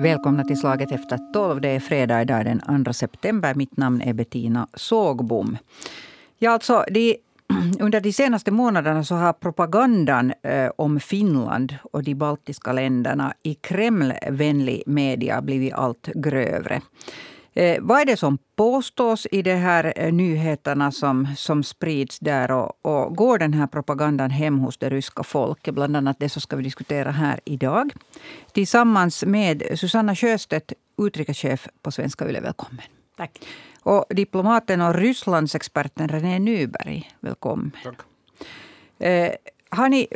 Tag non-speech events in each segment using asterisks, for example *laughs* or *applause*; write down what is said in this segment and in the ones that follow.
Välkomna till Slaget efter tolv. Det är fredag idag den 2 september. Mitt namn är Bettina Sågbom. Ja, alltså, de, *clears throat* under de senaste månaderna så har propagandan eh, om Finland och de baltiska länderna i Kremlvänlig media blivit allt grövre. Eh, vad är det som påstås i de här eh, nyheterna som, som sprids där? Och, och, går den här propagandan hem hos det ryska folket? Bland annat det så ska vi diskutera här idag. Tillsammans med Susanna Sjöstedt, utrikeschef på Svenska Yle. Välkommen. Tack. Och diplomaten och Rysslandsexperten René Nyberg. Välkommen. Tack. Eh, har ni,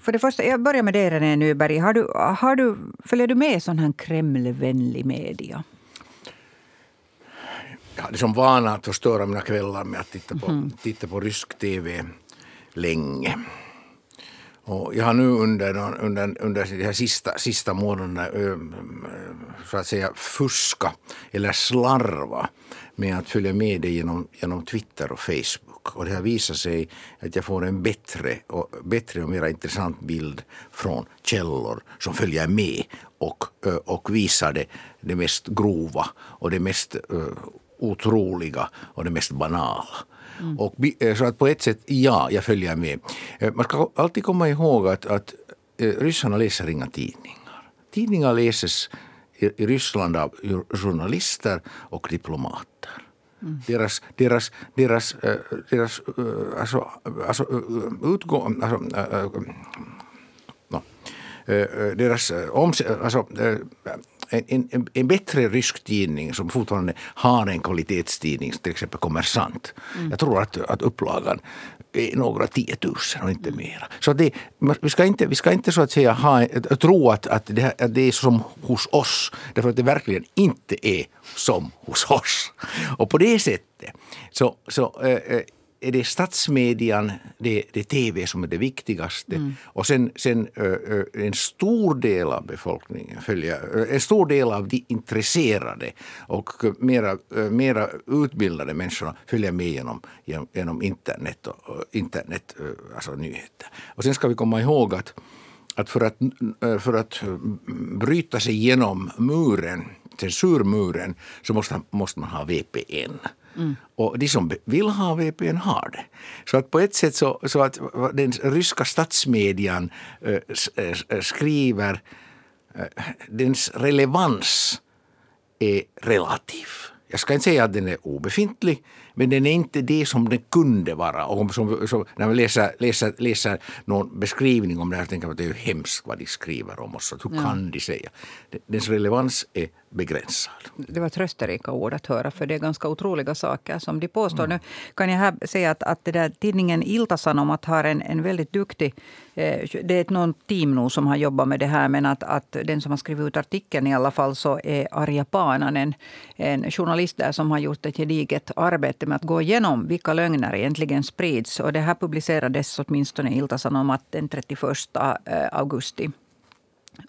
för det första, jag börjar med dig René Nyberg. Har du, har du, följer du med sån här Kremlvänlig media? Jag hade som vana att förstöra mina kvällar med att titta på, mm. titta på rysk tv länge. Och jag har nu under, under, under de här sista, sista månaderna så att säga fuska eller slarva med att följa med det genom, genom Twitter och Facebook. Och det har visat sig att jag får en bättre och, bättre och mer intressant bild från källor som följer med och, och visar det, det mest grova och det mest otroliga och det mest banala. Mm. Och, eh, så att på ett sätt, ja, jag följer med. Eh, man ska alltid komma ihåg att, att eh, ryssarna läser inga tidningar. Tidningar läses i, Ryssland av journalister och diplomater. Mm. Deras, deras, deras, deras alltså, alltså, utgå, alltså, no, deras alltså, en, en, en, bättre rysk tidning som fortfarande har en kvalitetstidning, till exempel Kommersant. Mm. Jag tror att, att upplagan är några tiotusen och inte mera. Så det, vi, ska inte, vi ska inte så att säga ha, tro att, att, det, att det är som hos oss, därför att det verkligen inte är som hos oss. Och på det sättet så, så äh, är det statsmedian, det, det är tv som är det viktigaste. Mm. Och sen, sen en stor del av befolkningen följer, en stor del av de intresserade och mera, mera utbildade människorna följer med genom, genom, genom internet och internet, alltså nyheter. Och sen ska vi komma ihåg att, att, för, att för att bryta sig genom muren, censurmuren, så måste, måste man ha VPN. Mm. Och de som vill ha VPN har det. Så att på ett sätt så, så att den ryska statsmedian äh, skriver, äh, dens relevans är relativ. Jag ska inte säga att den är obefintlig, men den är inte det som den kunde vara. Och som, som, när man läser, läser, läser någon beskrivning om det här tänker man att det är hemskt vad de skriver om oss. Hur ja. kan de säga? Dens relevans är begränsad. Det var trösterika ord att höra, för det är ganska otroliga saker som de påstår. Mm. Nu kan jag här säga att, att det där, tidningen Ilta-Sanomat har en, en väldigt duktig... Eh, det är ett någon team nu som har jobbat med det här, men att, att den som har skrivit ut artikeln i alla fall så är Arja Paananen, en journalist där som har gjort ett gediget arbete med att gå igenom vilka lögner egentligen sprids. Och det här publicerades åtminstone i Ilta-Sanomat den 31 eh, augusti.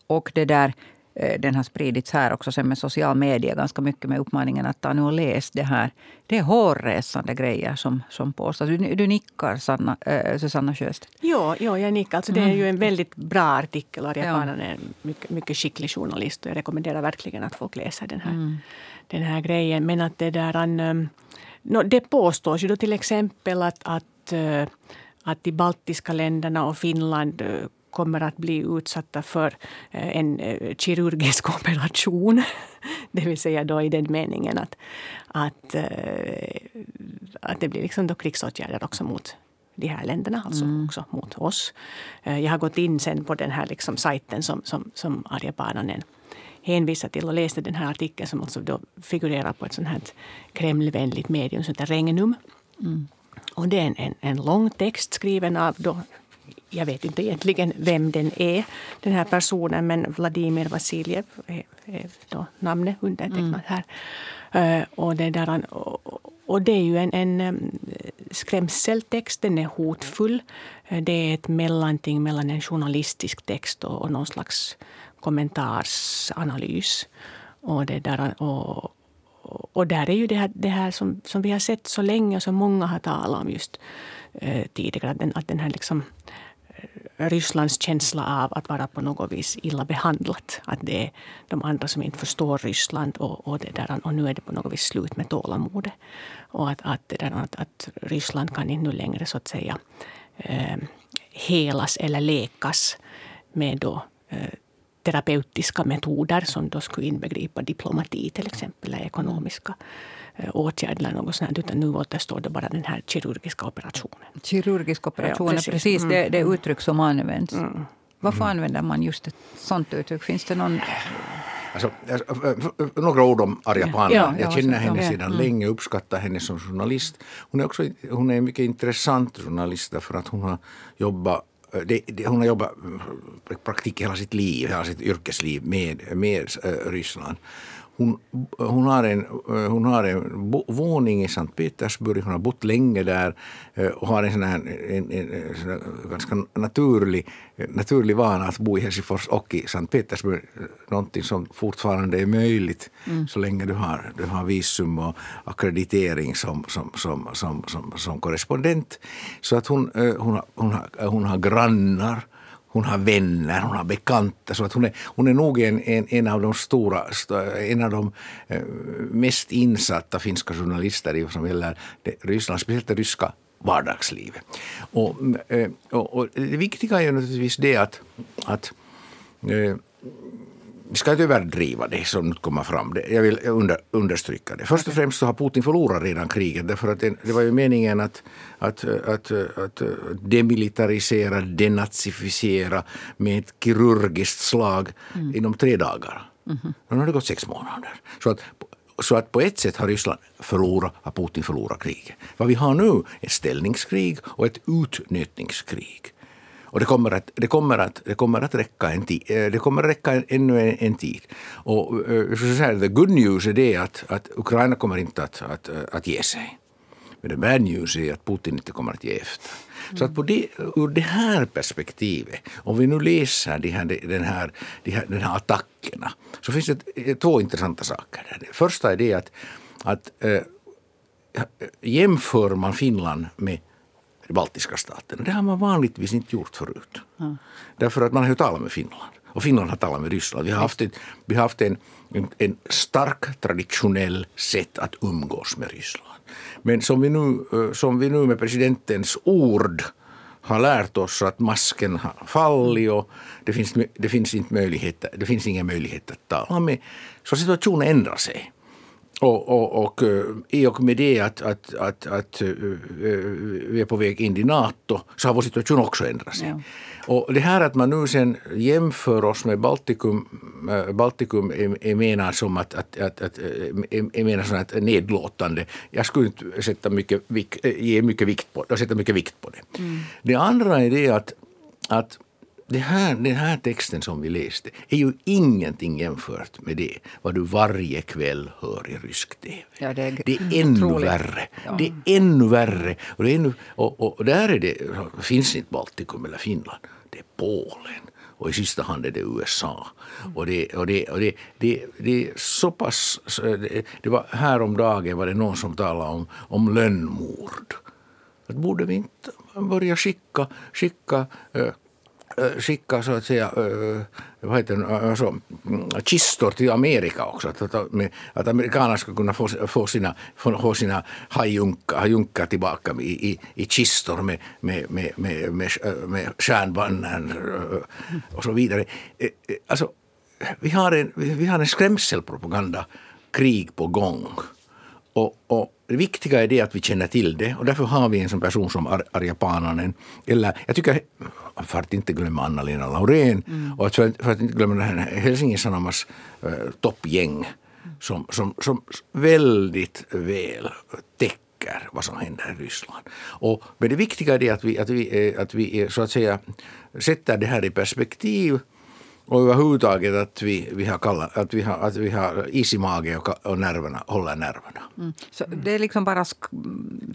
Och det där Eh, den har spridits här också sen med social media ganska mycket med uppmaningen att ta nu och läs det här. Det är hårresande grejer som, som påstås. Du, du nickar, Sanna, äh, Susanna Sjöstedt. Ja, ja, jag nickar. Alltså, det är ju en mm. väldigt bra artikel. Arja ja. är en mycket, mycket skicklig journalist. Och jag rekommenderar verkligen att folk läser den här, mm. den här grejen. Men att det där... Um, no, det påstås ju då till exempel att, att, uh, att de baltiska länderna och Finland uh, kommer att bli utsatta för eh, en eh, kirurgisk *laughs* operation. Det vill säga då i den meningen att, att, eh, att det blir liksom då krigsåtgärder också mot de här länderna, alltså mm. också mot oss. Jag har gått in sen på den här liksom sajten som, som, som Arja Paananen hänvisar till och läste den här artikeln som alltså då figurerar på ett sånt här Kremlvänligt medium som heter Regnum. Mm. Och det är en, en, en, lång text skriven av då jag vet inte egentligen vem den är, den här personen, men Vladimir Vasiljev är, är då namnet undertecknat här. Mm. och, det där, och, det är ju en, en skrämseltext, den är hotfull. Det är ett mellanting mellan en journalistisk text och, och någon slags kommentarsanalys. Och, det där, och, och där är ju det här, det här som, som vi har sett så länge och som många har talat om just eh, tidigare. Att den, att den här liksom eh, Rysslands känsla av att vara på något vis illa behandlat. Att det är de andra som inte förstår Ryssland och, och, det där, och nu är det på något vis slut med tålamodet. Och att, att, det där, att, att Ryssland kan inte nu längre så att säga eh, helas eller läkas med då, eh, terapeutiska metoder som då skulle inbegripa diplomati till exempel, eller ekonomiska Eh, åtgärd eller något sånt. Utan nu återstår det bara den här kirurgiska operationen. Kirurgisk operation, ja, precis, precis mm. det, det uttryck som används. Mm. Varför mm. använder man just ett sånt uttryck? Finns det någon... Alltså, några ord om Arja Pana. Ja, jag känner henne ja, sedan mm. länge, uppskattar henne som journalist. Hon är också hon är en mycket intressant journalist därför att hon har jobbat Eh, det, det, hon har jobbat eh, praktik hela sitt liv, hela sitt yrkesliv med, med eh, Ryssland hon, hon, har en, eh, hon har en våning i Sankt Petersburg, hon har bott länge där eh, och har en, sån här, en, en, en ganska naturlig, naturlig vana att bo i Helsingfors och i Sankt Petersburg. Någonting som fortfarande är möjligt mm. så länge du har, du har visum och akkreditering som, som, som, som, som, som korrespondent. Så att hon, eh, hon, har, hon, har, hon har grannar hon har vänner, hon har bekanta. Så att hon, är, hon är nog en, en, en av de stora, en av de eh, mest insatta finska journalister som gäller det, Ryssland, speciellt det ryska vardagslivet. Och, eh, och, och, det viktiga är ju naturligtvis det att, att eh, vi ska inte överdriva det som nu kommer fram. Det, jag vill under, understryka det. Först och främst så har Putin förlorat redan kriget. Därför att det, det var ju meningen att, att, att, att demilitarisera, denazifiera med ett kirurgiskt slag mm. inom tre dagar. Mm. Nu har det gått sex månader. Så att, så att på ett sätt har Ryssland förlorat, har Putin förlorat kriget. Vad vi har nu är ett ställningskrig och ett utnötningskrig. Och det kommer att, det kommer att, det kommer att räcka en tid. Eh, det kommer att räcka en, ännu en, en tid. Och eh, så här, the good news är det att, att Ukraina kommer inte att, att, eh, att ge sig. Men the bad news är att Putin inte kommer att ge efter. Mm. Så att på det, ur det här perspektivet, om vi nu läser de här, den, här, de här, den här attackerna, så finns det två intressanta saker. Det första är det att, att äh, jämför man Finland med de baltiska staterna. Det har man vanligtvis inte gjort förut. Mm. Därför att man har ju talat med Finland. Och Finland har talat med Ryssland. Vi har haft, ett, vi har haft en, en, en stark traditionell sätt att umgås med Ryssland. Men som vi nu, eh, som vi nu med presidentens ord har lärt oss att masken har fallit och det finns, det finns, inte möjlighet, det finns ingen möjlighet att tala med. Så situationen ändrar sig. Och, och, och eh, i och med det att, att, att, att eh, vi är på väg in i NATO så har vår situation också ändrat sig. Ja. Och det här att man nu sen jämför oss med Baltikum, eh, Baltikum är, menar som att, att, att, att är menar som att nedlåtande. Jag skulle inte sätta mycket, ge mycket vikt på, sätta mycket vikt på det. Mm. Det andra är det att, att det här, den här texten som vi läste är ju ingenting jämfört med det vad du varje kväll hör i rysk tv. Ja, det, är, det är ännu värre. Ja. Det är ännu värre. Och, det är ännu, och, och där är det, finns inte Baltikum eller Finland. Det är Polen. Och i sista hand är det USA. Och det, och det, och det, det, det är så pass... Det, det var häromdagen var det någon som talade om, om lönnmord. Att borde vi inte börja skicka, skicka skicka så att säga vad heter det, alltså, kistor mm, till Amerika också. Att, att, att amerikanerna ska kunna få, få sina, få sina hajunkar tillbaka i, i, i kistor med, med, med, med, med, med stjärnbanden och så vidare. E, alltså, vi har en, vi har en skrämselpropaganda krig på gång. Och, och det viktiga är det att vi känner till det och därför har vi en sån person som Ar Arja Pananen. Eller jag tycker, för att inte glömma Anna-Lena Laurén mm. och för, för, att inte glömma Helsingin Sanomas äh, toppgäng som, som, som väldigt väl täcker vad som händer i Ryssland. Och, men det viktiga är det att vi, att vi, att vi så att säga sätter det här i perspektiv och överhuvudtaget att vi, vi, har, kalla, att vi, har, att vi har is i magen och, och nerverna, håller nerverna. Mm. Så det är liksom bara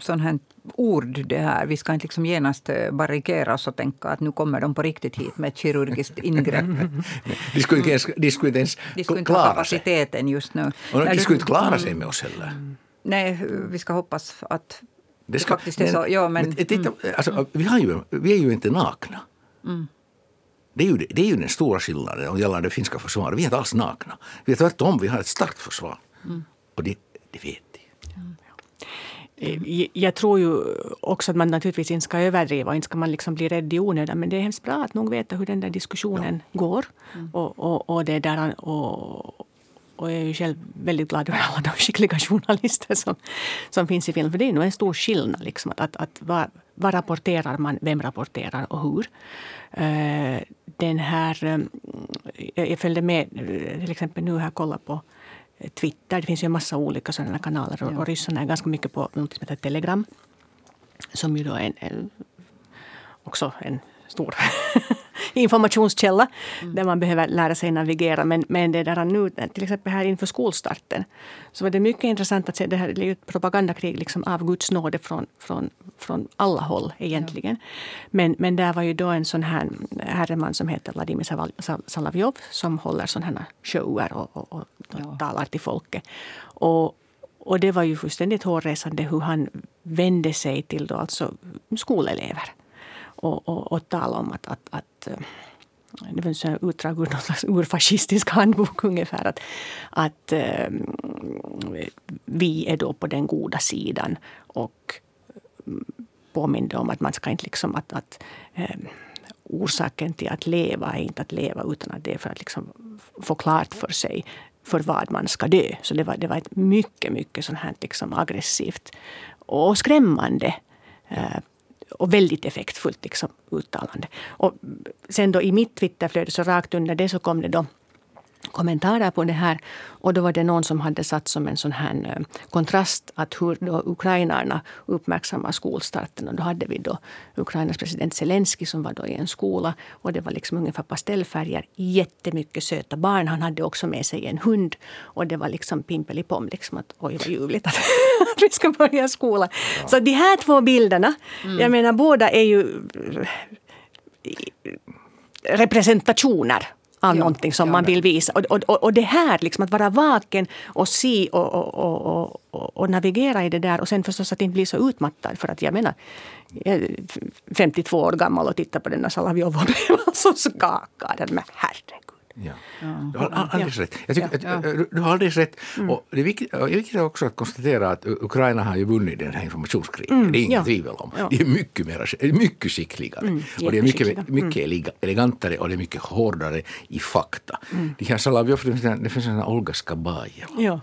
sån här ord det här. Vi ska inte liksom genast eh, barrikera oss och tänka att nu kommer de på riktigt hit med ett kirurgiskt ingrepp. *laughs* de skulle inte ens, de skulle inte ens de skulle inte ha kapaciteten sig. just nu. Och de skulle inte klara sig med oss heller. Nej, vi ska hoppas att det, ska, det faktiskt är så. Ja, men, men titta, alltså, vi, har ju, vi är ju inte nakna. Mm. Det är, ju, det är ju den stora skillnaden gällande det finska försvaret. Vi är inte alls nakna. Vi är tvärtom, vi har ett starkt försvar. Mm. Och det, det vet de. Eh, jag tror ju också att man naturligtvis inte ska överdriva och inte ska man liksom bli rädd i onödan. Men det är hemskt bra att nog veta hur den där diskussionen ja. går. Mm. Och, och, och, det där, och, och jag är själv väldigt glad över alla de skickliga journalister som, som finns i film. För det är nog en stor skillnad. Liksom, att, att, att vad, vad rapporterar man, vem rapporterar och hur. Uh, den här, um, jag följde med till exempel nu här kolla på Twitter. Det finns ju en massa olika sådana kanaler. Ja. Och ryssarna är ganska mycket på något som heter Telegram. Som ju då är en, en också en stor *laughs* informationskälla mm. där man behöver lära sig navigera. Men, men det där nu, till exempel här inför skolstarten, så var det mycket intressant att se. Det här är ju ett propagandakrig liksom av Guds nåde från, från, från alla håll egentligen. Ja. Men, men där var ju då en sån här herreman som heter Vladimir Salavjov som håller sådana här shower och, och, och ja. talar till folket. Och, och det var ju fullständigt hårresande hur han vände sig till då alltså skolelever och, och, och tala om att, att, att eh, det var en utdrag ur någon slags urfascistisk handbok *laughs* ungefär. Att, att eh, vi är då på den goda sidan och eh, påminde om att man ska inte liksom att, att orsaken till att leva är inte att leva utan att det är för att liksom få klart för sig för vad man ska dö. Så det var, det var ett mycket, mycket sånt här liksom aggressivt och skrämmande och väldigt effektfullt liksom, uttalande. Och sen då i mitt Twitterflöde så rakt under det så kom det då kommentarer på det här. Och då var det någon som hade satt som en sån här eh, kontrast att hur då ukrainarna uppmärksammar skolstarten. Och då hade vi då Ukrainas president Zelensky som var då i en skola. Och det var liksom ungefär pastellfärger. Jättemycket söta barn. Han hade också med sig en hund. Och det var liksom pimpelipom. Liksom att oj vad ljuvligt att, *laughs* att vi ska börja skola. Ja. Så de här två bilderna. Mm. Jag menar båda är ju representationer av ja, någonting som ja, man vill visa. Och, och, och det här, liksom, att vara vaken och se och, och, och, och, navigera i det där. Och sen förstås att inte bli så utmattad. För att jag menar, jag är 52 år gammal och tittar på denna Salavjov och *laughs* blev så skakad. Men herregud. Ja. Du har alldeles rätt. Jag tycker, ja. Du har alldeles rätt. Mm. Och det är viktigt, viktigt också att konstatera att Ukraina har ju vunnit den här informationskriget. Mm. Det är inget ja. tvivel om. Ja. De är mycket, mer, mycket skickligare. Mm. Och det är mycket, mycket mm. elegantare och det är mycket hårdare i fakta. Mm. De här Salavjov, det finns en Olga Skabajev. Ja.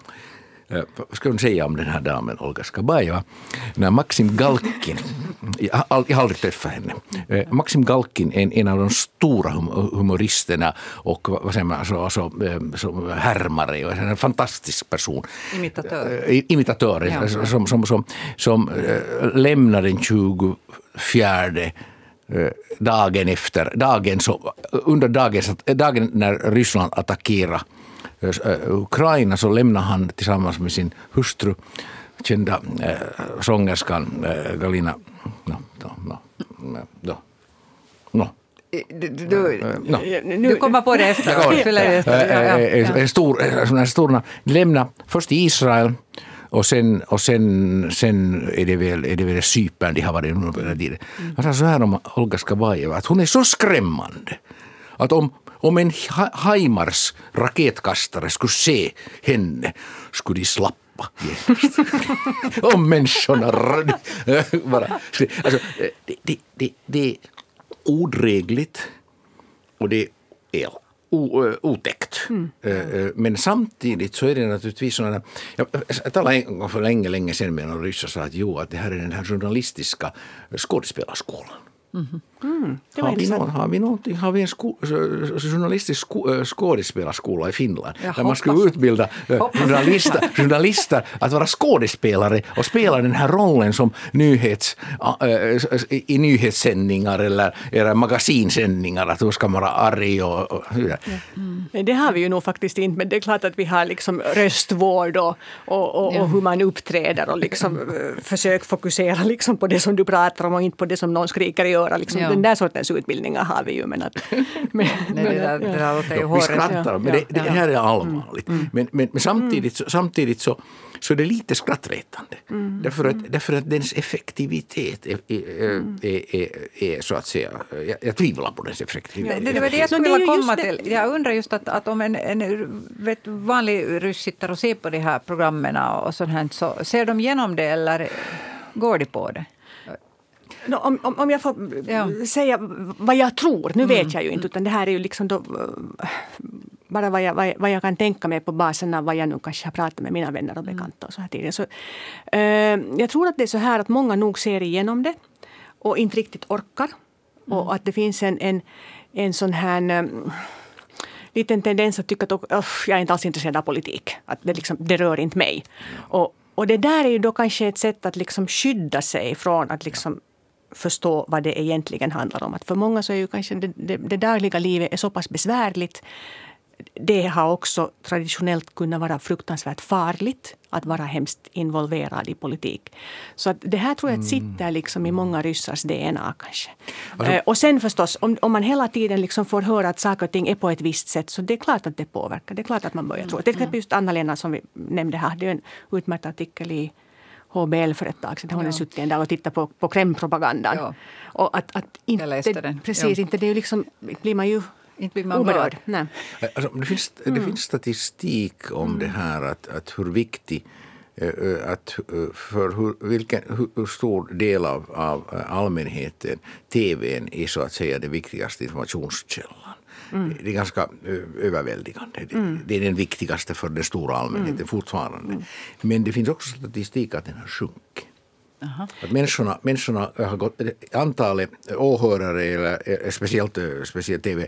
Eh, vad ska man säga om den här damen, Olga Skabajeva? När Maxim Galkin, jag har aldrig träffat henne. Eh, Maxim Galkin är en, av de stora humoristerna och vad säger man, alltså, alltså, som härmare och en fantastisk person. Imitatör. Imitatör, ja. som, som, som, som lämnar den 24 dagen efter, dagen så, under dagen, dagen när Ryssland attackerade Ukraina så lämnade han tillsammans med sin hustru, kända äh, sångerskan äh, Galina... No, no, no, no, no. Du, du, no. du kommer på det efter. En stor, stor lämna först Israel och sen, och sen, sen är det väl, är det väl Cypern de har varit under tiden. Han sa så här om Olga Skabajeva, att hon är så skrämmande att om, om en Haimars raketkastare skulle se henne skulle *laughs* de slappa om människorna bara... Alltså, det, det, det, det är odrägligt och det är otäckt. Mm. Men samtidigt så är det naturligtvis sådana... Jag talade en gång för länge, länge sedan med några ryssar sa att jo, att det här är den här journalistiska skådespelarskolan. Mm. Mm, har, vi någon, har, vi någonting, har vi en sko, journalistisk sko, skådespelarskola i Finland? Jag där man skulle utbilda journalister, *laughs* journalister att vara skådespelare och spela den här rollen som nyhets, i nyhetssändningar eller, eller magasinsändningar. Att då ska man vara arg och, och mm. Det har vi ju nog faktiskt inte, men det är klart att vi har liksom röstvård och, och, och, och hur man uppträder och liksom försök fokusera liksom på det som du pratar om och inte på det som någon skriker i örat. Liksom ja. Den där sortens utbildningar har vi ju. Men att, *laughs* men, Nej, det, där, det där låter ju håret. Vi skrattar, men det, det här är allvarligt. Mm. Men, men, men samtidigt, så, samtidigt så så det är lite skrattretande. Mm. Därför, att, därför att dens effektivitet är, är, är, är, är så att säga... Jag, jag tvivlar på dens effektivitet. Ja, det, det var det jag skulle vilja komma till. Jag undrar just att, att om en, en vet, vanlig ryss sitter och ser på de här programmen och sånt här, så ser de igenom det eller går de på det? No, om, om, om jag får ja. säga vad jag tror, nu mm. vet jag ju inte, utan det här är ju liksom då, bara vad jag, vad, jag, vad jag kan tänka mig på basen av vad jag nu kanske har pratat med mina vänner och mm. bekanta och så här tidigare. Så, eh, jag tror att det är så här att många nog ser igenom det och inte riktigt orkar. Mm. Och att det finns en, en, en sån här um, liten tendens att tycka att oh, jag är inte alls intresserad av politik. Att det, liksom, det rör inte mig. Och, och det där är ju då kanske ett sätt att liksom skydda sig från att liksom förstå vad det egentligen handlar om. Att för många så är ju kanske det, det, det dagliga livet är så pass besvärligt det har också traditionellt kunnat vara fruktansvärt farligt att vara hemskt involverad i politik. Så att det här tror jag mm. sitter liksom i många ryssars DNA kanske. Alltså, och sen förstås, om, om man hela tiden liksom får höra att saker och ting är på ett visst sätt så det är klart att det påverkar. Det är klart att man börjar tro. Till exempel just Anna-Lena som vi nämnde här, det är en utmärkt artikel i HBL för ett tag sedan. Hon ja. suttit där och tittat på, på Kreml-propagandan. Ja. Och att, att inte, Jag läste den. Precis, ja. inte det är liksom, blir man ju inte blir man oberörd. Nej. Alltså, det, finns, det mm. finns statistik om mm. det här att, att hur viktig eh, eh, att eh, för hur, vilken, hur stor del av, av allmänheten tvn är så att säga den viktigaste informationskällan. Mm. Det är ganska överväldigande. Mm. Det är den viktigaste för den stora allmänheten mm. fortfarande. Mm. Men det finns också statistik att den har sjunkit. Att människorna, människorna har gått, antalet åhörare, eller speciellt, speciellt TV,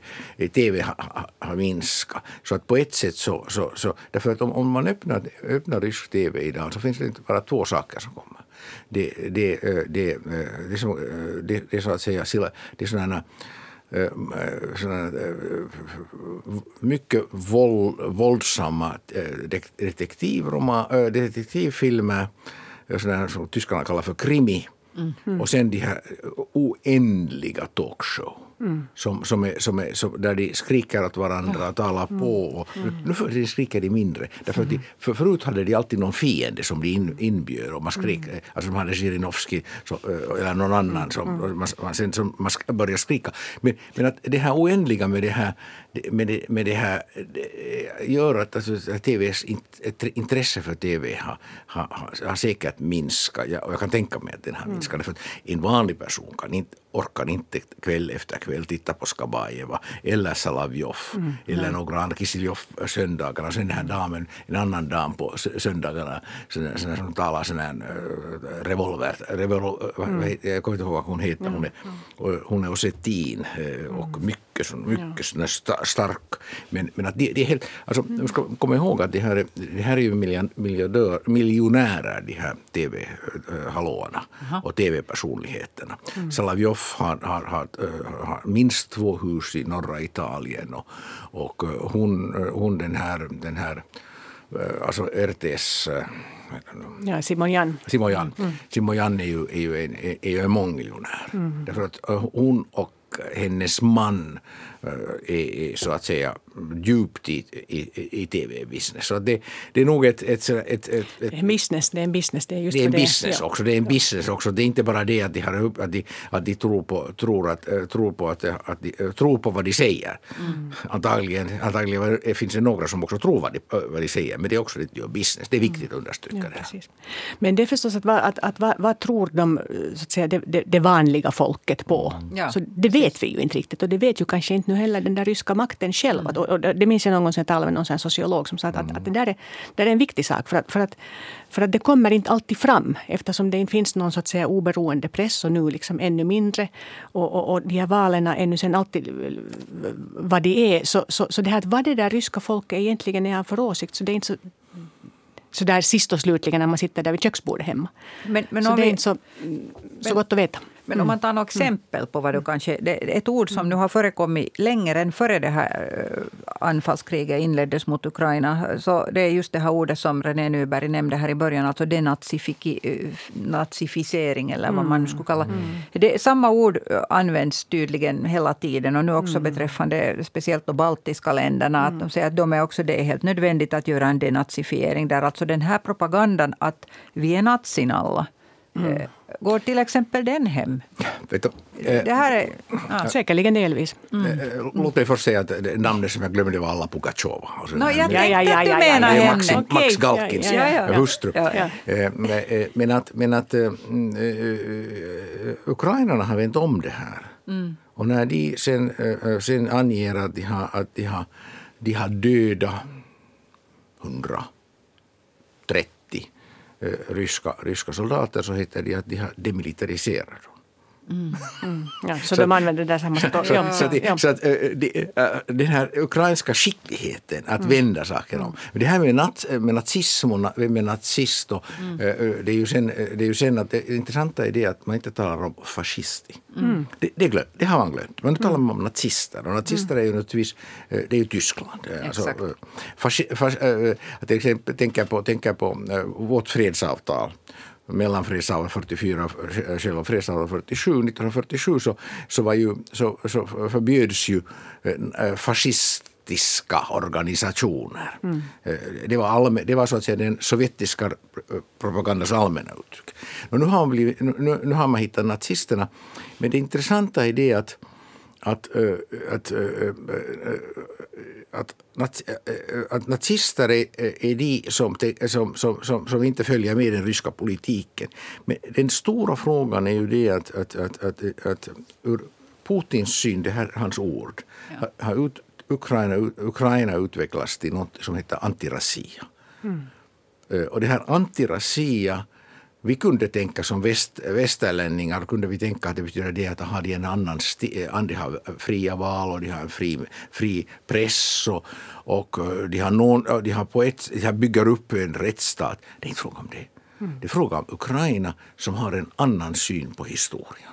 TV har, har minskat. Så att på ett sätt så, så, så därför att om, om man öppnar, öppnar rysk TV idag så finns det inte bara två saker som kommer. Det, det, det, det, det, som, det, det är så att säga, det är sådana sådana, mycket våld, våldsamma detektivfilmer sådana som tyskarna kallar för krimi. Mm. Och sen de här oändliga talkshow. Mm. Som, som är, som är, som, där de skriker åt varandra och talar mm. på. Och, mm. Nu för de skriker de mindre. Därför att de, för förut hade de alltid någon fiende som de in, inbjöd. Och man skrik, mm. Alltså de hade Zjirinovskij eller någon annan som mm. man, sen som man började skrika. Men, men att det här oändliga med det här, med det, med det här det gör att alltså, TVs intresse för TV har, har, har säkert minskat. Ja, och jag kan tänka mig att den har minskat. Mm. För en vanlig person kan inte orkar inte kväll efter kväll titta på Skabajeva eller Salavjov mm, eller några andra, Kisiljov söndagarna. Sen den här damen, en annan dam på söndagarna sån, sån, som talar sån här äh, revolver, revolver mm. jag kommer inte ihåg vad hon heter, hon är, hon är ossetin äh, och mm. Mycket, så, mycket ja. stark. Men, men att det, det är helt, alltså, man ska komma ihåg att det här, det här är ju miljardör, miljonärer de här tv-hallåarna och tv-personligheterna. Mm. Salavjov har, har, har, eh, har, minst två hus i norra Italien och, och eh, hon, eh, hon den här, den här alltså RTS Ja, Simon Jan. Simon Jan, mm. Simon Jan är ju, är ju en, är ju en mångmiljonär. Mm. Därför att hon och hennes man eh, är, så att säga djupt i, i, i tv-business. Så det, det är nog ett... ett, ett, ett, ett business, det är en business. Det är, just det är en business det. också. Det är en business också. Det är inte bara det att de, har, att de, att de tror, på, tror, att, äh, tror, på att, att de, äh, tror på vad de säger. Mm. Antagligen, antagligen finns det några som också tror vad de, vad de säger. Men det är också lite business. Det är viktigt att understryka ja, det. Men det är förstås att, att, att, vad, vad tror de, så att säga, det, det, det vanliga folket på? Mm. Ja. Så det vet vi ju inte riktigt. Och det vet ju kanske inte nu heller den där ryska makten själv. Mm. Och det minns jag någon gång som jag talade med någon sociolog som sa att, mm. att, det, där är, det är en viktig sak. För att, för, att, för att det kommer inte alltid fram eftersom det inte finns någon så att säga oberoende press och nu liksom ännu mindre. Och, och, och de här valen ännu sen alltid vad de är. Så, så, så det här att vad det där ryska folket egentligen är för åsikt så det är inte så så där sist och slutligen när man sitter där vid köksbordet hemma. Men, men så det är vi, inte så, så gott att veta. Men om man tar några exempel på vad du kanske... Ett ord som nu har förekommit längre än före det här anfallskriget inleddes mot Ukraina. Så det är just det här ordet som René Nyberg nämnde här i början, alltså denazificering eller vad man nu skulle kalla mm. det. Samma ord används tydligen hela tiden och nu också mm. beträffande speciellt de baltiska länderna. Att de säger att de är också det är helt nödvändigt att göra en denazifiering där alltså den här propagandan att vi är nazin alla Mm. Eh, går till exempel den hem? Vet du, eh, det här är, ja. Säkerligen delvis. Mm. Eh, låt mig först säga att namnet som jag glömde var Alla Pugachova. Alltså no, jag tänkte ja, ja, ja, att du menar henne. Max, okay. Max Galkins ja, ja, ja. hustru. Men att, men att uh, ukrainarna har vänt om det här. Mm. Och när de sen, uh, sen anger att de har, att de har, de har dödat 130 Eh, Eh, ryska, ryska soldater så heter det att de har demilitariserat. Mm. Mm. Ja, så, så de använder det samma *laughs* språk. Så, ja. så, att, så att uh, de, uh, den här ukrainska skickligheten att mm. vända saker om. Det här med, nat, med nazism och är nazist och, uh, det, är ju sen, det är ju sen att det intressanta är det att man inte talar om fascist. Mm. Det, det, glöm, det, har man glömt. Men nu talar man om nazister och nazister är ju naturligtvis det är ju Tyskland. Alltså, fasci, fas, till exempel tänker på, tänker på vårt fredsavtal mellanfredsavtalet 44 själva fredsavtalet 47. 1947 så, så, var ju, så, så förbjöds ju eh, fascistiska organisationer. Mm. Eh, det, var allmän, det var så att säga den sovjetiska propagandas allmänna uttryck. Och nu, har man blivit, nu, nu har man hittat nazisterna. Men det intressanta är det att att, att, att, att, att nazister är, är de som, som, som, som, inte följer med den ryska politiken. Men den stora frågan är ju det att, att, att, att, att ur Putins syn, det här är hans ord, ja. har ut, Ukraina, Ukraina utvecklats till något som heter antirassia. Mm. Och det här antirassia vi kunde tänka som väst, västerlänningar, kunde vi tänka att det betyder det att har de en annan sti, de har fria val och de har en fri, fri press och, och eh, de, har någon, de, har på ett, de har bygger upp en rättsstat. Det är inte fråga om det. Mm. Det är fråga om Ukraina som har en annan syn på historien.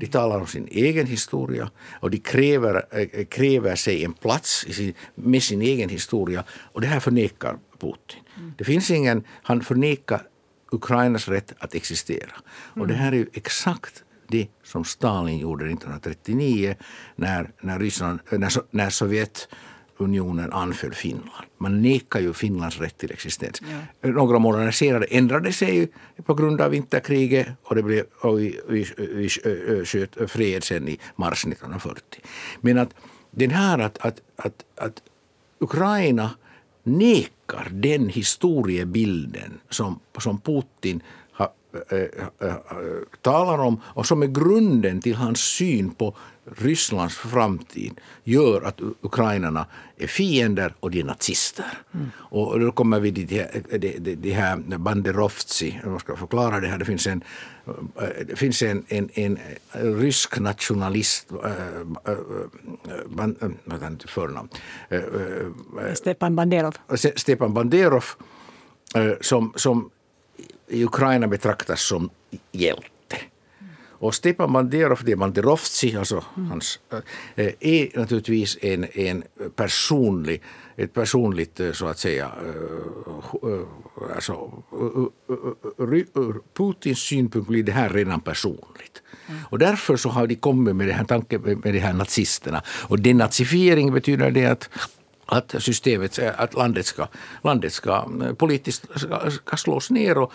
De talar om sin egen historia och de kräver, äh, kräver sig en plats sin, med sin egen historia och det här förnekar Putin. Mm. Det finns ingen, han förnekar Ukrainas rätt att existera. Och det här är ju exakt det som Stalin gjorde 1939 när, när, Ryssland, när, när Sovjetunionen anföll Finland. Man nekar ju Finlands rätt till existens. Ja. Några månader senare ändrade sig ju på grund av vinterkriget och, det blev, och vi, vi, vi sköt fred sen i mars 1940. Men att den här att, att, att, att Ukraina nekar den historiebilden som, som Putin talar om och som är grunden till hans syn på Rysslands framtid gör att ukrainarna är fiender och de är nazister. Mm. Och då kommer vi till det, det, här Banderovtsi, jag ska förklara det här. Det finns en, det finns en, en, en rysk nationalist, äh, ban, vad är förnamn? Stepan Banderov. Stepan Banderov som, som i Ukraina betraktas som hjälte. Och Stepan Banderov, det är alltså mm. hans, eh, är naturligtvis en, en personlig, ett personligt eh, så att säga, eh, alltså, ur Putins synpunkt blir det här redan personligt. Mm. Och därför så har de kommit med den här tanken med de här nazisterna. Och denazifiering betyder det att att systemet, att landet ska, landet ska politiskt ska, ska slås ner och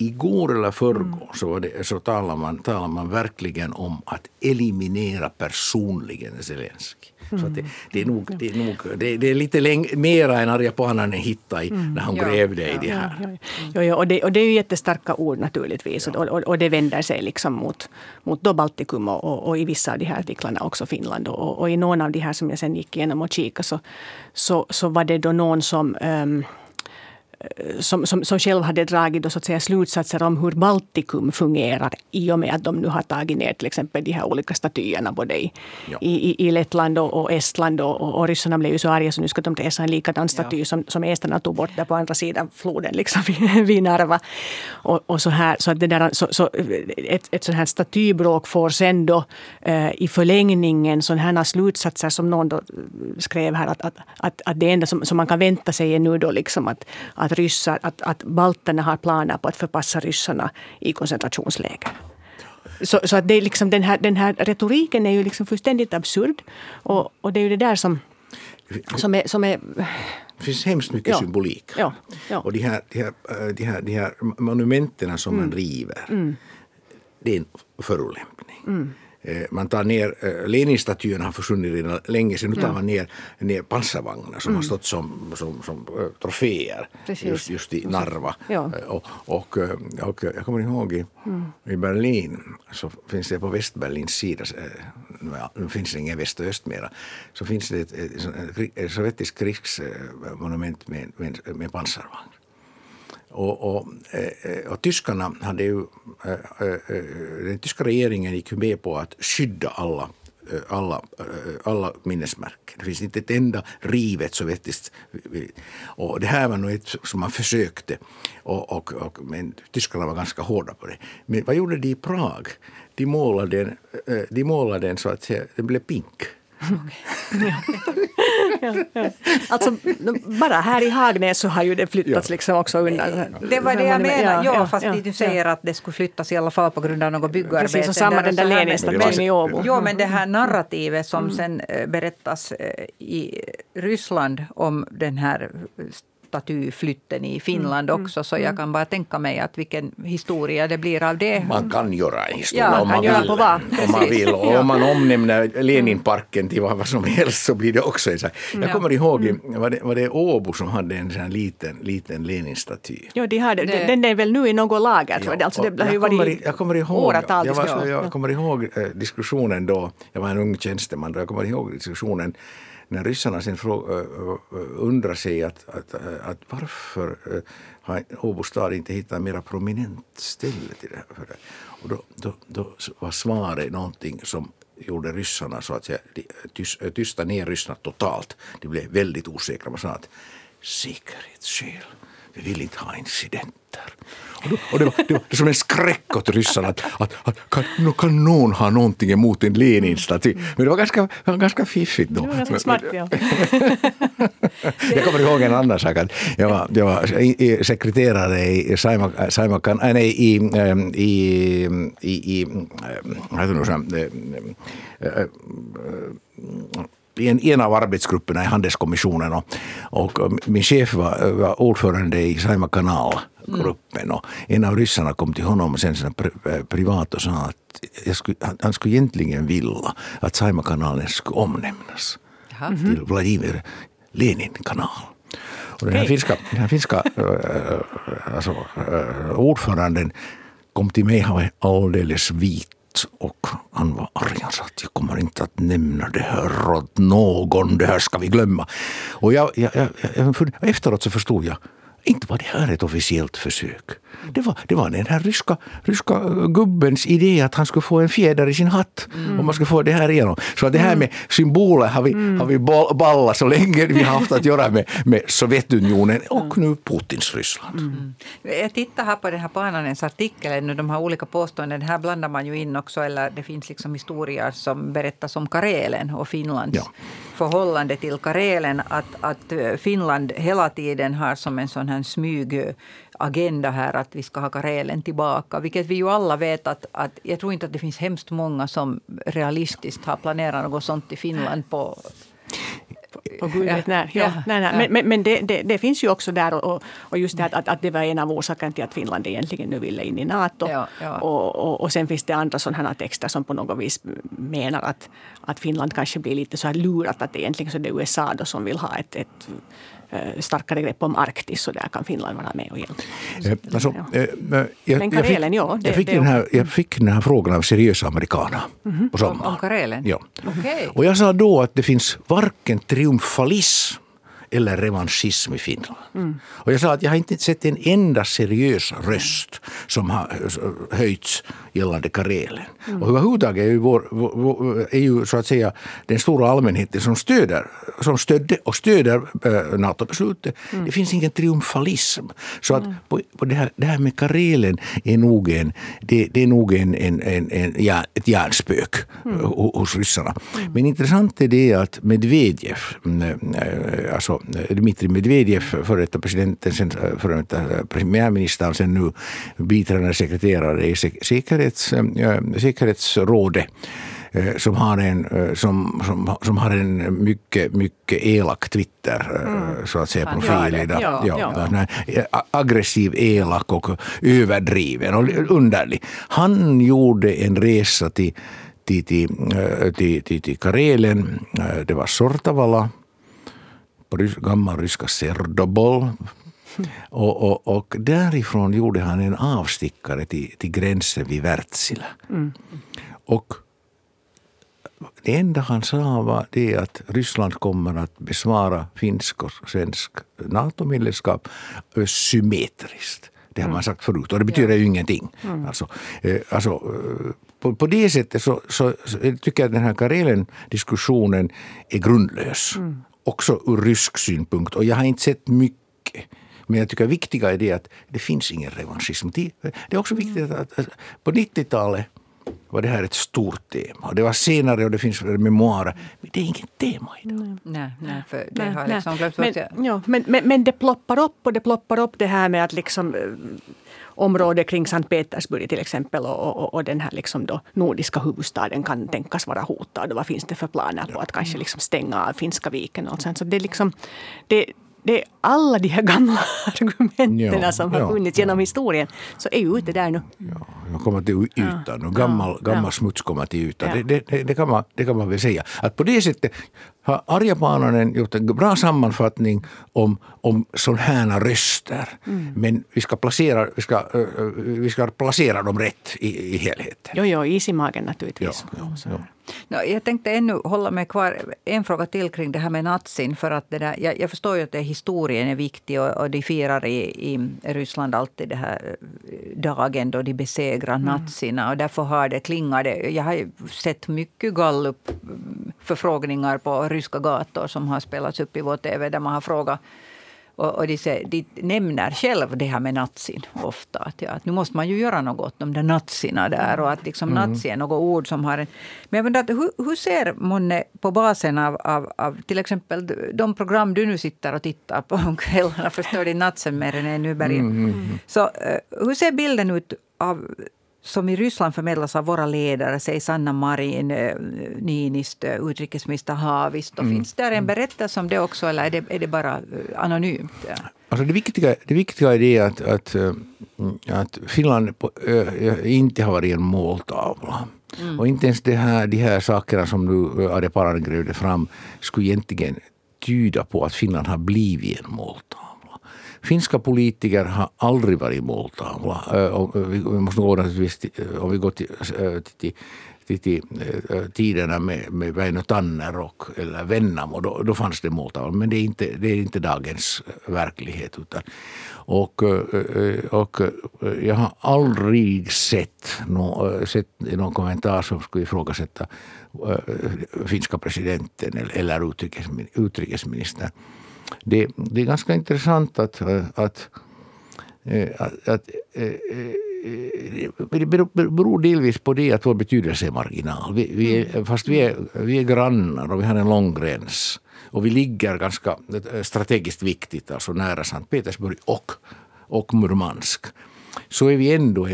igår eller förrgår mm. så, det, så talar, man, talar man verkligen om att eliminera personligen Zelensky. Mm. Så det, det, är nog, det, är nog, det, det är lite läng, mera än Arja Paananen hittade i, mm. när ja, grävde i det här. Ja, ja, ja. och, det, och det är ju jättestarka ord naturligtvis. Och, och, och, det vänder sig liksom mot, mot då Baltikum och, och, och, i vissa av de här artiklarna också Finland. Och, och, i någon av de här som jag sen gick igenom och kikade så, så, så var det då någon som um, som, som, som själv hade dragit då, så att säga, slutsatser om hur Baltikum fungerar i och med att de nu har tagit ner till exempel de här olika statyerna både i, ja. i, i Lettland och, och Estland. Och, och, och ryssarna blev ju så arga så nu ska de resa en likadan staty ja. som, som esterna tog bort där på andra sidan floden, liksom *laughs* vid Narva. Och, och så här, så att det där, så, så ett, ett sånt här statybråk får sen då eh, i förlängningen sådana här slutsatser som någon då skrev här att, att, att, att det enda som, som man kan vänta sig är nu då liksom att, att, ryssar, att, att balterna har planer på att förpassa ryssarna i koncentrationsläger. Så, så att det är liksom den, här, den här retoriken är ju liksom fullständigt absurd. Och, och det är ju det där som, som är, som är det finns hemskt mycket ja. symbolik. Ja. Ja. Och de här, de, här, de, här, de här monumenten som mm. man river, mm. det är en förolämpning. Mm. Eh, man tar ner, eh, Leninstatyerna har försvunnit redan länge sedan, nu tar man ner, ner pansarvagnar som mm. har stått som, som, som uh, troféer just, just i Narva. Ja. Och, och, och, jag kommer ihåg i, mm. i Berlin, så finns det på Västberlins sida, nu finns det ingen väst och öst mera, så finns det ett, ett, ett sovjetiskt krigsmonument med, med, med pansarvagn. Och, och, eh, och, tyskarna hade ju, eh, eh, den tyska regeringen gick med på att skydda alla alla, alla minnesmärken. Det finns inte ett enda rivet sovjetiskt. Och det här var nog ett som man försökte. Och, och, och, men tyskarna var ganska hårda på det. Men vad gjorde de i Prag? De målade den, de målade den så att den blev pink. *laughs* ja. *laughs* Alltså, bara här i Hagnäs så har ju det flyttats ja. liksom också undan. Det var det jag menade, ja, fast ja, du säger att det skulle flyttas i alla fall på grund av något byggarbete. Precis, och samma den där Leninstatyn i Åbo. Jo, men det här narrativet som mm. sen eh, berättas eh, i Ryssland om den här statyflytten i Finland mm, också. Så jag mm. kan bara tänka mig att vilken historia det blir av det. Man kan göra en historia ja, om, man vill, om man vill. Och om man omnämner Leninparken till vad som helst så blir det också en sån Jag ja. kommer ihåg, mm. var det, var det Åbo som hade en sån liten, liten Lenin-staty? Ja, de hade, det. den är väl nu i något lager tror jag. Alltså, det har ju varit jag kommer ihåg, åratal jag, var, jag kommer ihåg eh, diskussionen då, jag var en ung tjänsteman, då jag kommer ihåg diskussionen när ryssarna sen undrar sig att, att, att varför har Åbo stad inte hittat ett mer prominent ställe till det här. Och då, då, då var svaret någonting som gjorde ryssarna så att säga, tysta ner ryssarna totalt. De blev väldigt osäkra. Man sa att säkerhetsskäl, vi vill inte ha incidenter. Och, då, och det, var, det, var, som en skräck åt ryssarna att, att, att kan, kan någon ha någonting emot en Lenin-staty? Men det var ganska, var ganska fiffigt då. Det var ganska smart, ja. *laughs* jag kommer ihåg en annan sak. Att jag, var, jag var sekreterare i Saima, Saima äh, nej, i, ähm, i, i, i, vad heter det, i en, en av arbetsgrupperna i handelskommissionen och, och min chef var, var ordförande i Saima kanal gruppen. Och en av ryssarna kom till honom sen eh, privat och sa att skulle, han skulle egentligen vilja att Saimakanalen skulle omnämnas Jaha. till Vladimir Lenin-kanal. Och den här finska, den här finska äh, alltså, äh, ordföranden kom till mig, han var alldeles vit och han var arg. Han sa att jag kommer inte att nämna det här åt någon. Det här ska vi glömma. Och jag, jag, jag, jag, efteråt så förstod jag inte var det här ett officiellt försök. Det var, det var den här ryska, ryska uh, gubbens idé att han skulle få en fjäder i sin hatt. Mm. Och man skulle få det här igenom. Så det här mm. med symboler har vi, mm. har vi ballat så länge vi har haft att göra med, med Sovjetunionen och nu Putins Ryssland. Mm. Jag tittar här på den här Pananens artikeln, de här olika påståenden. Här blandar man ju in också, eller det finns liksom historier som berättas om Karelen och Finlands ja. förhållande till Karelen. Att, att Finland hela tiden har som en sån här smyg agenda här att vi ska ha Karelen tillbaka. Vilket vi ju alla vet att, att jag tror inte att det finns hemskt många som realistiskt har planerat något sånt i Finland på på gud vet när. Ja, ja, nej, nej. Men, men, men det, det, det, finns ju också där och, och just det att, att det var en av orsakerna till att Finland egentligen nu ville in i Nato. Ja, ja. Och, och, och sen finns det andra sådana här texter som på något vis menar att, att Finland kanske blir lite så här lurat att egentligen så det är USA då som vill ha ett, ett starkare grepp om Arktis så där kan Finland vara med och hjälpa. Eh, alltså, ja. Eh, jag, Men Karelen, ja. Det, jag, fick det, den här, jag fick den här frågan av seriösa amerikaner mm -hmm. på sommaren. Om, om Karelen? Ja. Okay. Och jag sa då att det finns varken triumfalism eller revanschism i Finland. Mm. Och jag sa att jag har inte sett en enda seriös röst som har höjts gällande Karelen. Mm. Och överhuvudtaget är ju, vår, vår, är ju så att säga den stora allmänheten som stöder, som stödde och stöder äh, NATO-beslutet. Mm. Det finns ingen triumfalism. Så att på, på det, här, det här med Karelen är nog en, det, det är nog en, en, en, en ja, ett hjärnspök mm. hos ryssarna. Mm. Men intressant är det att Medvedev, äh, alltså Dmitrij Medvedev, före detta presidenten, sen före detta premiärministern, sen nu biträdande sekreterare i säkerhets, säkerhetsrådet eh, som har en, eh, som, som, som har en mycket, mycket elak Twitter mm. så att säga, profil. Ja, ja, ja. ja. Aggressiv, elak och överdriven och underlig. Han gjorde en resa till, till, till, till, till Karelen, det var Sortavala, på gammal ryska Serdobol, och, och, och därifrån gjorde han en avstickare till, till gränsen vid Wärtsilä. Mm. Och det enda han sa var det att Ryssland kommer att besvara finsk och svensk NATO-medlemskap symmetriskt. Det har man mm. sagt förut och det betyder ja. ju ingenting. Mm. Alltså, eh, alltså, eh, på, på det sättet så, så, så tycker jag att den här Karelen-diskussionen är grundlös. Mm. Också ur rysk synpunkt. Och jag har inte sett mycket men jag tycker viktiga är det att det finns ingen revanschism. Det är också viktigt att, att på 90-talet var det här ett stort tema. det var senare och det finns memoarer. Men det är inget tema idag. Nej, nej, för det nej, har liksom glömts men, ja, men, men, men det ploppar upp och det ploppar upp det här med att liksom eh, området kring Sankt Petersburg till exempel och, och, och, den här liksom då nordiska huvudstaden kan tänkas vara hotad. Och vad finns det för planer på att kanske liksom stänga av Finska viken och sånt. Så det, liksom, det, det är alla de här gamla *laughs* argumenten ja, som har funnits ja, genom historien så är ju ute där nu. Ja, de kommer till ytan och gammal, gammal smuts kommer till ytan. Det, det, det, kan man, det kan man väl säga. Att på det sättet har Arja Paananen gjort en bra sammanfattning om, om sådana här röster. Mm. Men vi ska, placera, vi, ska, vi ska placera dem rätt i, i helheten. Jo, jo, is i magen naturligtvis. Ja, ja, No, jag tänkte ännu hålla mig kvar en fråga till kring det här med Natsin. För att det där, jag, jag förstår ju att det, historien är viktig och, och de firar i, i Ryssland alltid den här dagen då de besegrar mm. nazierna. Och därför har det klingat. Jag har sett mycket gallup-förfrågningar på ryska gator som har spelats upp i vår tv där man har frågat och, och de, säger, de nämner själv det här med nazin ofta. Att, ja, att nu måste man ju göra något åt de där nazierna där. Och att liksom mm. nazi är något ord som har en... Men jag undrar, hur, hur ser Monne på basen av, av, av till exempel de program du nu sitter och tittar på om kvällarna, förstår din natsen än en Nyberg. Mm, mm, mm. Så uh, hur ser bilden ut av som i Ryssland förmedlas av våra ledare, säg Sanna Marin, eh, Niinistö, utrikesminister Haavisto. Mm. Finns där en berättelse om det också eller är det, är det bara eh, anonymt? Alltså det, viktiga, det viktiga är det att, att, eh, att Finland inte har varit en måltavla. Mm. Och inte ens det här, de här sakerna som nu Arja Paranen grävde fram skulle egentligen tyda på att Finland har blivit en måltavla. Finska politiker har aldrig varit måltavla. Vi måste gå om vi går till, till, till, till tiderna med, med Väinö Tanner och, eller Vennamo, då, då fanns det måltavla. Men det är inte, det är inte dagens verklighet. Utan, och, och jag har aldrig sett, no, sett någon kommentar som skulle ifrågasätta finska presidenten eller utrikesministern det, det är ganska intressant att, att, att, att det beror delvis på det att vår betydelse är marginal. Vi, vi är, mm. fast vi är, vi är grannar och vi har en lång gräns. Och vi ligger ganska strategiskt viktigt, alltså nära Sankt Petersburg och, och Murmansk så är vi ändå,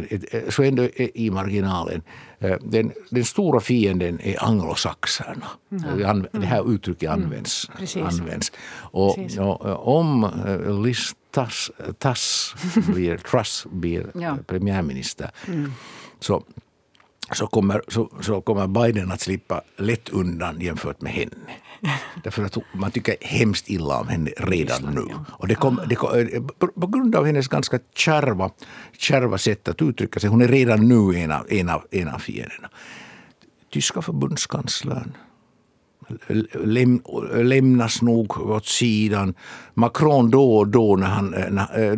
så ändå i marginalen. Eh, den, den stora fienden är anglosaxerna. Mm. Det här uttrycket mm. används. Mm. används. Och, och, om eh, Liz Tass, Tass blir, *laughs* Truss blir ja. premiärminister mm. så så kommer, så, så kommer Biden att slippa lätt undan jämfört med henne. Därför att man tycker hemskt illa om henne redan nu. Och det kom, det kom, eh, på grund av hennes ganska kärva, kärva sätt att uttrycka sig. Hon är redan nu en av, en av, en av fienderna. Tyska förbundskanslern läm, lämnas nog åt sidan. Macron då och då, när han,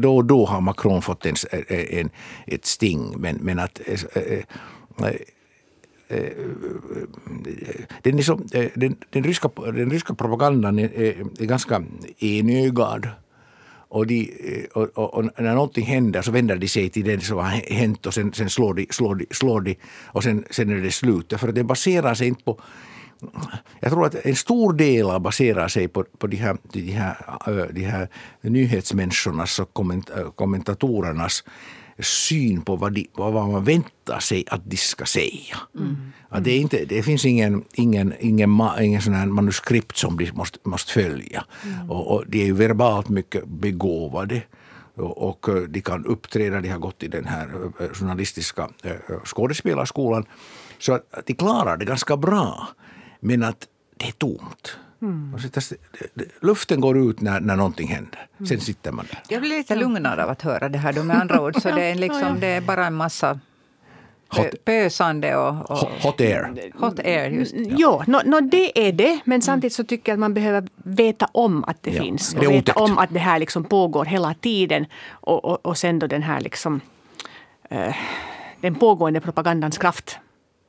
då, och då har Macron fått en, en, ett sting. Men, men att Eh, eh, eh, den, är så, den, den, ryska, den ryska propagandan är, är ganska enögad. Och, de, och, och, och, när någonting händer så vänder de sig till det som har hänt och sen, sen slår, de, slår, de, slår de och sen, sen är det slut. För att det baserar sig inte på jag tror att en stor del baserar sig på, på de, här, de, här, de här nyhetsmänniskornas och kommentatorernas syn på vad, de, vad man väntar sig att de ska säga. Mm. Att det, är inte, det finns ingen, ingen, ingen, ingen sån manuskript som de måste, måste följa. Mm. Och, och, de är ju verbalt mycket begåvade. Och, och de kan uppträda, de har gått i den här journalistiska skådespelarskolan. Så att de klarar det ganska bra. Men att det är tomt. Mm. luften går ut när, när någonting händer. Sen mm. sitter man där. Jag blir lite lugnare av att höra det här då med andra ord. Så det är, liksom, det är bara en massa Hot, pösande och, och, Hot air. Hot air, just. Ja, ja no, no, det är det. Men samtidigt så tycker jag att man behöver veta om att det ja, finns. Och det veta om att det här liksom pågår hela tiden. Och, och, och sen då den här liksom, uh, den pågående propagandans kraft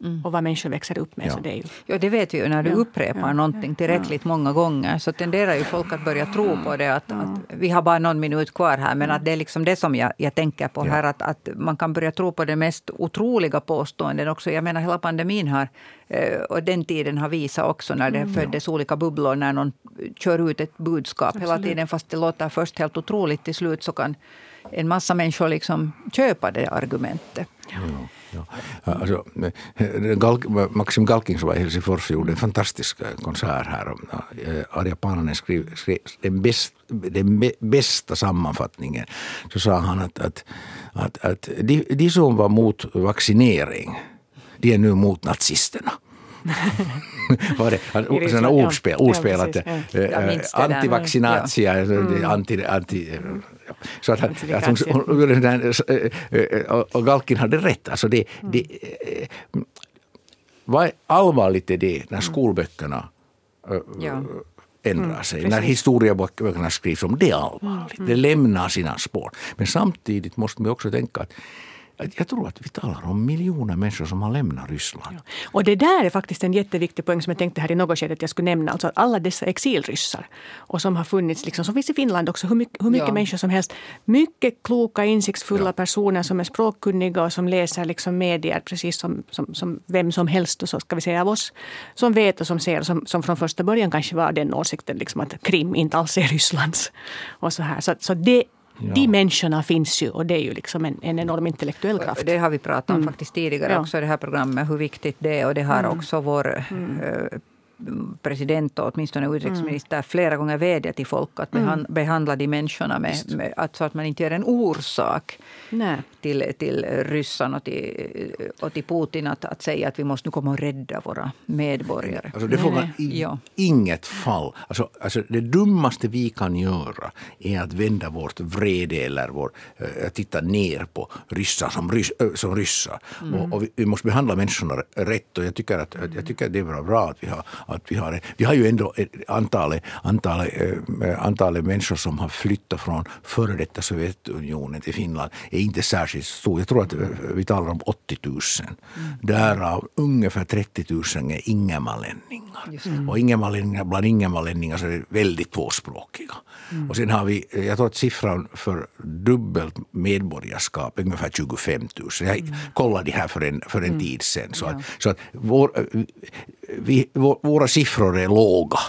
Mm. och vad människor växer upp med. Ja. Så det, är ju... ja, det vet vi ju när du ja. upprepar ja. någonting tillräckligt ja. många gånger så tenderar ju folk att börja tro på det. Att, att, vi har bara någon minut kvar här men att det är liksom det som jag, jag tänker på här. Att, att man kan börja tro på det mest otroliga påståenden också. Jag menar hela pandemin har eh, och den tiden har visat också när det mm. föddes olika bubblor när någon kör ut ett budskap Absolut. hela tiden fast det låter först helt otroligt till slut så kan en massa människor liksom köpa det argumentet. Ja. Ja. Alltså, Galk, Maxim Galkin som var i Helsingfors gjorde en fantastisk konsert här. Arja Pananen skrev, skrev den, bäst, den bästa sammanfattningen. Så sa han att, att, att, att de, de som var mot vaccinering, de är nu mot nazisterna. *laughs* var det *laughs* sådana ordspel, ordspel att ja, antivaccinatio, mm. anti, anti, så att, att hon, hon, och Galkin hade rätt. Alltså det, mm. det, vad allvarligt är det när skolböckerna ja. ändrar mm, sig. Mm, när historieböckerna skrivs om det är allvarligt. Mm. Det lämnar sina spår. Men samtidigt måste vi också tänka att jag tror att vi talar om miljoner människor som har lämnat Ryssland. Ja. Och det där är faktiskt en jätteviktig poäng som jag tänkte här i något skede att jag skulle nämna. Alltså alla dessa exilryssar och som har funnits, liksom, som finns i Finland också, hur mycket, hur mycket ja. människor som helst. Mycket kloka, insiktsfulla ja. personer som är språkkunniga och som läser liksom medier precis som, som, som vem som helst och så ska vi säga av oss. Som vet och som ser, som, som från första början kanske var den åsikten liksom att Krim inte alls är Rysslands. Och så här. Så, så det Ja. De människorna finns ju och det är ju liksom en, en enorm intellektuell kraft. Det har vi pratat om mm. faktiskt tidigare ja. också i det här programmet, hur viktigt det är. Och det har mm. också vår mm. President och åtminstone utrikesminister mm. flera gånger vädjat till folk att mm. behandla de människorna med, med, att, så att man inte gör en orsak Nej. till, till ryssarna och till, och till Putin att, att säga att vi måste nu komma och rädda våra medborgare. Alltså det får man i ja. inget fall. Alltså, alltså det dummaste vi kan göra är att vända vårt vrede eller vår, äh, titta ner på ryssar som, rys, äh, som ryssar. Mm. Och, och vi, vi, måste behandla människorna rätt. Och jag tycker att, jag tycker att det är bra att vi har att vi har, vi har ju ändå antalet, antalet, antalet människor som har flyttat från före detta Sovjetunionen till Finland är inte särskilt stort. Jag tror att eh, vi talar om 80 000. Mm. Därav ungefär 30 000 är ingermanlänningar. Mm. Och ingermanlänningar, bland ingermanlänningar så är det väldigt tvåspråkiga. Mm. Och sen har vi, jag tror att siffran för dubbelt medborgarskap är ungefär 25 000. Jag mm. kollade det här för en, för en tid sedan. Så att, så att vår, vi, våra siffror är låga.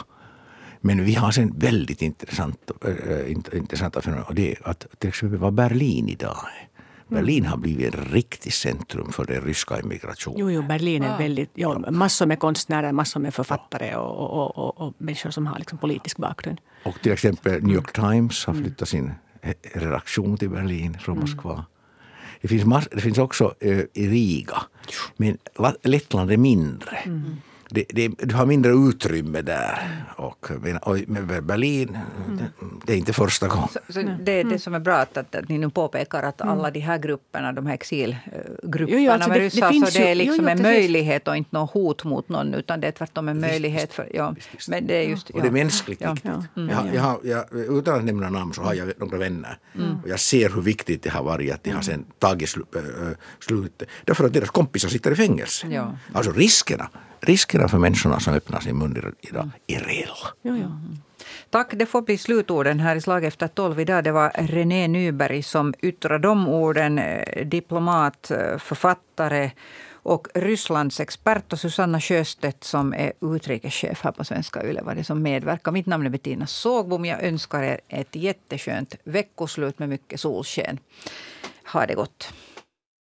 Men vi har sen väldigt intressant, äh, intressanta fenomen. Och det är att till exempel vad Berlin idag är. Berlin har blivit ett riktigt centrum för den ryska immigrationen. Jo, jo Berlin är väldigt, ja, massor med konstnärer, massor med författare och, och, och, och människor som har liksom politisk bakgrund. Och till exempel New York Times har flyttat sin redaktion till Berlin från mm. Moskva. Det finns, mass, det finns också äh, i Riga. Men Lettland är mindre. Mm det, det, du har mindre utrymme där. Och, och Berlin, mm. det är inte första gången. Så, så det är det som är bra att, att, att ni nu påpekar att alla de här grupperna, de här exilgrupperna Jo, jo, alltså med det- det ryssar, finns så det är liksom jo, jo, en möjlighet och inte något hot mot någon, utan det är tvärtom en möjlighet. För, ja. Men det är just... Och det är mänskligt ja. viktigt. Ja. Jag, har- jag, har- jag, utan att nämna namn så har jag några vänner. Och jag ser hur viktigt det har varit att de har sen tagit slu, äh, slut. Därför att deras kompisar sitter i fängelse. Ja. Alltså riskerna, riskerna för människorna som öppnar sin mun idag är reella. Jo, jo. Tack, det får bli slutorden här i Slag efter tolv idag. Det var René Nyberg som yttrade de orden, eh, diplomat, eh, författare och Rysslands expert och Susanna Sjöstedt som är utrikeschef här på Svenska Yle var det som medverkar. Mitt namn är Bettina Sågbom. Jag önskar er ett jätteskönt veckoslut med mycket solsken. Ha det gott.